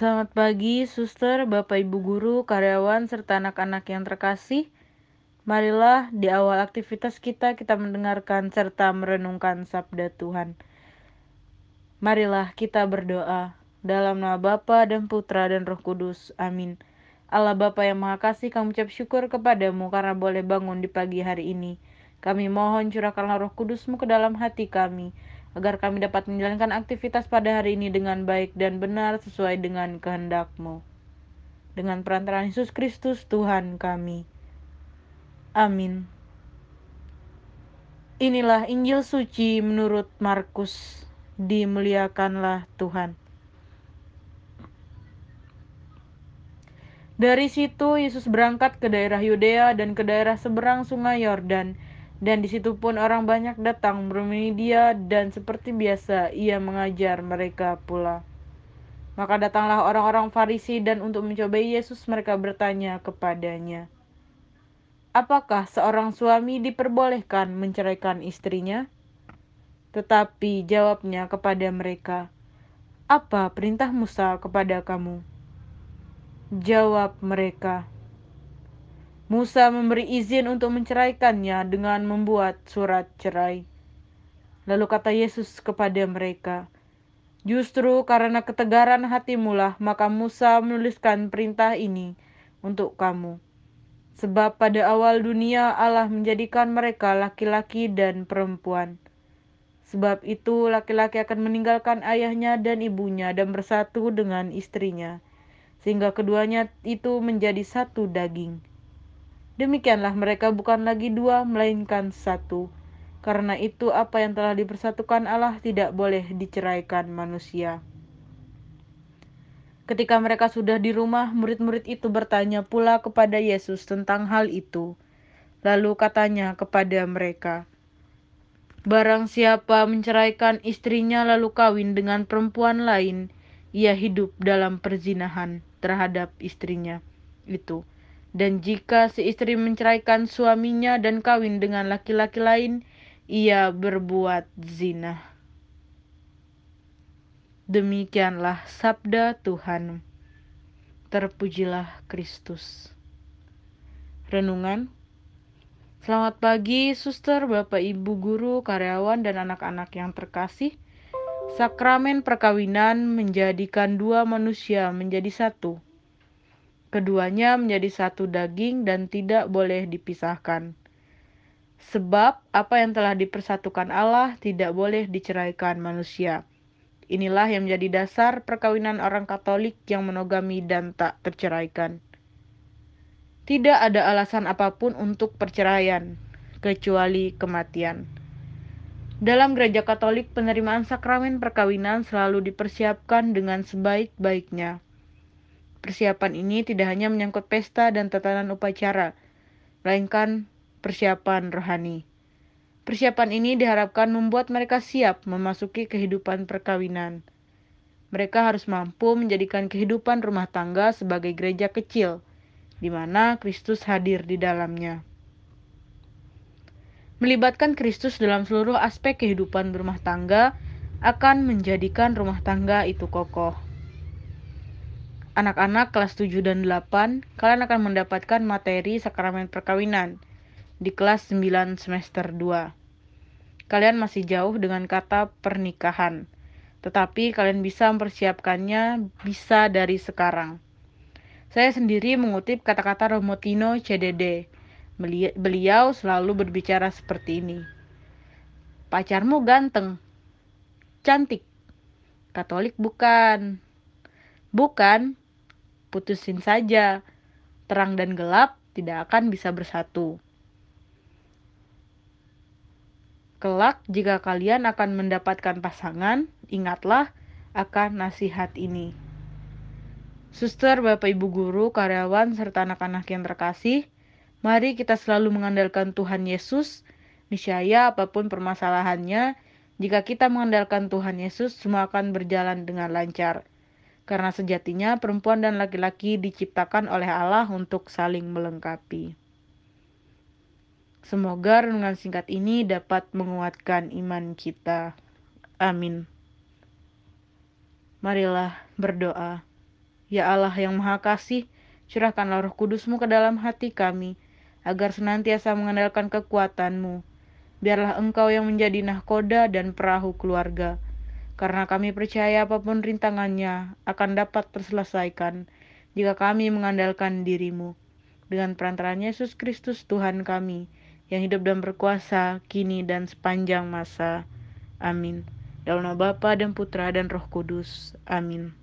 Selamat pagi, suster, bapak ibu guru, karyawan, serta anak-anak yang terkasih. Marilah di awal aktivitas kita kita mendengarkan serta merenungkan sabda Tuhan. Marilah kita berdoa dalam nama Bapa dan Putra dan Roh Kudus. Amin. Allah Bapa yang Maha Kasih, kami ucap syukur kepadamu karena boleh bangun di pagi hari ini. Kami mohon curahkanlah roh kudusmu ke dalam hati kami, agar kami dapat menjalankan aktivitas pada hari ini dengan baik dan benar sesuai dengan kehendak-Mu. Dengan perantaraan Yesus Kristus Tuhan kami. Amin. Inilah Injil suci menurut Markus. Dimuliakanlah Tuhan. Dari situ Yesus berangkat ke daerah Yudea dan ke daerah seberang sungai Yordan dan di situ pun orang banyak datang bermini dia dan seperti biasa ia mengajar mereka pula. Maka datanglah orang-orang Farisi dan untuk mencobai Yesus mereka bertanya kepadanya, Apakah seorang suami diperbolehkan menceraikan istrinya? Tetapi jawabnya kepada mereka, Apa perintah Musa kepada kamu? Jawab mereka, Musa memberi izin untuk menceraikannya dengan membuat surat cerai. Lalu kata Yesus kepada mereka, Justru karena ketegaran hatimulah maka Musa menuliskan perintah ini untuk kamu. Sebab pada awal dunia Allah menjadikan mereka laki-laki dan perempuan. Sebab itu laki-laki akan meninggalkan ayahnya dan ibunya dan bersatu dengan istrinya, sehingga keduanya itu menjadi satu daging. Demikianlah mereka bukan lagi dua, melainkan satu. Karena itu apa yang telah dipersatukan Allah tidak boleh diceraikan manusia. Ketika mereka sudah di rumah, murid-murid itu bertanya pula kepada Yesus tentang hal itu. Lalu katanya kepada mereka, Barang siapa menceraikan istrinya lalu kawin dengan perempuan lain, ia hidup dalam perzinahan terhadap istrinya itu. Dan jika si istri menceraikan suaminya dan kawin dengan laki-laki lain, ia berbuat zina. Demikianlah sabda Tuhan. Terpujilah Kristus. Renungan Selamat pagi, suster, bapak, ibu, guru, karyawan, dan anak-anak yang terkasih. Sakramen perkawinan menjadikan dua manusia menjadi satu Keduanya menjadi satu daging dan tidak boleh dipisahkan. Sebab apa yang telah dipersatukan Allah tidak boleh diceraikan manusia. Inilah yang menjadi dasar perkawinan orang Katolik yang monogami dan tak terceraikan. Tidak ada alasan apa pun untuk perceraian, kecuali kematian. Dalam gereja Katolik, penerimaan sakramen perkawinan selalu dipersiapkan dengan sebaik-baiknya Persiapan ini tidak hanya menyangkut pesta dan tatanan upacara, melainkan persiapan rohani. Persiapan ini diharapkan membuat mereka siap memasuki kehidupan perkawinan. Mereka harus mampu menjadikan kehidupan rumah tangga sebagai gereja kecil, di mana Kristus hadir di dalamnya. Melibatkan Kristus dalam seluruh aspek kehidupan berumah tangga akan menjadikan rumah tangga itu kokoh. Anak-anak kelas 7 dan 8, kalian akan mendapatkan materi sakramen perkawinan di kelas 9 semester 2. Kalian masih jauh dengan kata pernikahan, tetapi kalian bisa mempersiapkannya bisa dari sekarang. Saya sendiri mengutip kata-kata Romotino CDD. Beliau selalu berbicara seperti ini. Pacarmu ganteng, cantik, Katolik bukan. Bukan, putusin saja. Terang dan gelap tidak akan bisa bersatu. Kelak, jika kalian akan mendapatkan pasangan, ingatlah akan nasihat ini. Suster, Bapak Ibu guru, karyawan, serta anak-anak yang terkasih, mari kita selalu mengandalkan Tuhan Yesus. Niscaya apa pun permasalahannya, jika kita mengandalkan Tuhan Yesus, semua akan berjalan dengan lancar karena sejatinya perempuan dan laki-laki diciptakan oleh Allah untuk saling melengkapi. Semoga renungan singkat ini dapat menguatkan iman kita. Amin. Marilah berdoa. Ya Allah yang Maha Kasih, curahkanlah roh kudusmu ke dalam hati kami, agar senantiasa mengandalkan kekuatanmu. Biarlah engkau yang menjadi nahkoda dan perahu keluarga, karena kami percaya apa pun rintangannya akan dapat terselesaikan jika kami mengandalkan dirimu. Dengan perantaraan Yesus Kristus Tuhan kami, yang hidup dan berkuasa kini dan sepanjang masa. Amin. Dalam nama Bapa dan Putra dan Roh Kudus. Amin.